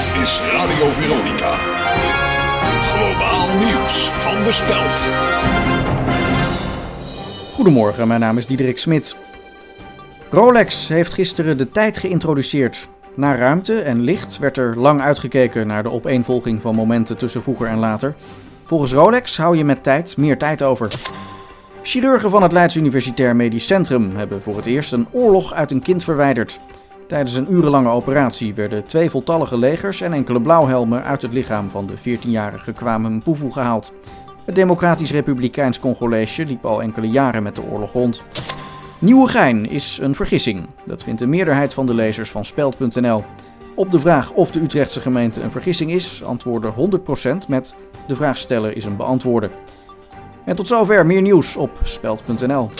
is Radio Veronica. Globaal nieuws van de Speld. Goedemorgen, mijn naam is Diederik Smit. Rolex heeft gisteren de tijd geïntroduceerd. Na ruimte en licht werd er lang uitgekeken naar de opeenvolging van momenten tussen vroeger en later. Volgens Rolex hou je met tijd meer tijd over. Chirurgen van het Leids Universitair Medisch Centrum hebben voor het eerst een oorlog uit een kind verwijderd. Tijdens een urenlange operatie werden twee voltallige legers en enkele blauwhelmen uit het lichaam van de 14-jarige Kwame Mpuvu gehaald. Het Democratisch Republikeins Congoleesje liep al enkele jaren met de oorlog rond. Nieuwegein is een vergissing. Dat vindt de meerderheid van de lezers van Speld.nl. Op de vraag of de Utrechtse gemeente een vergissing is, antwoordde 100% met de vraagsteller is een beantwoorde. En tot zover meer nieuws op Speld.nl.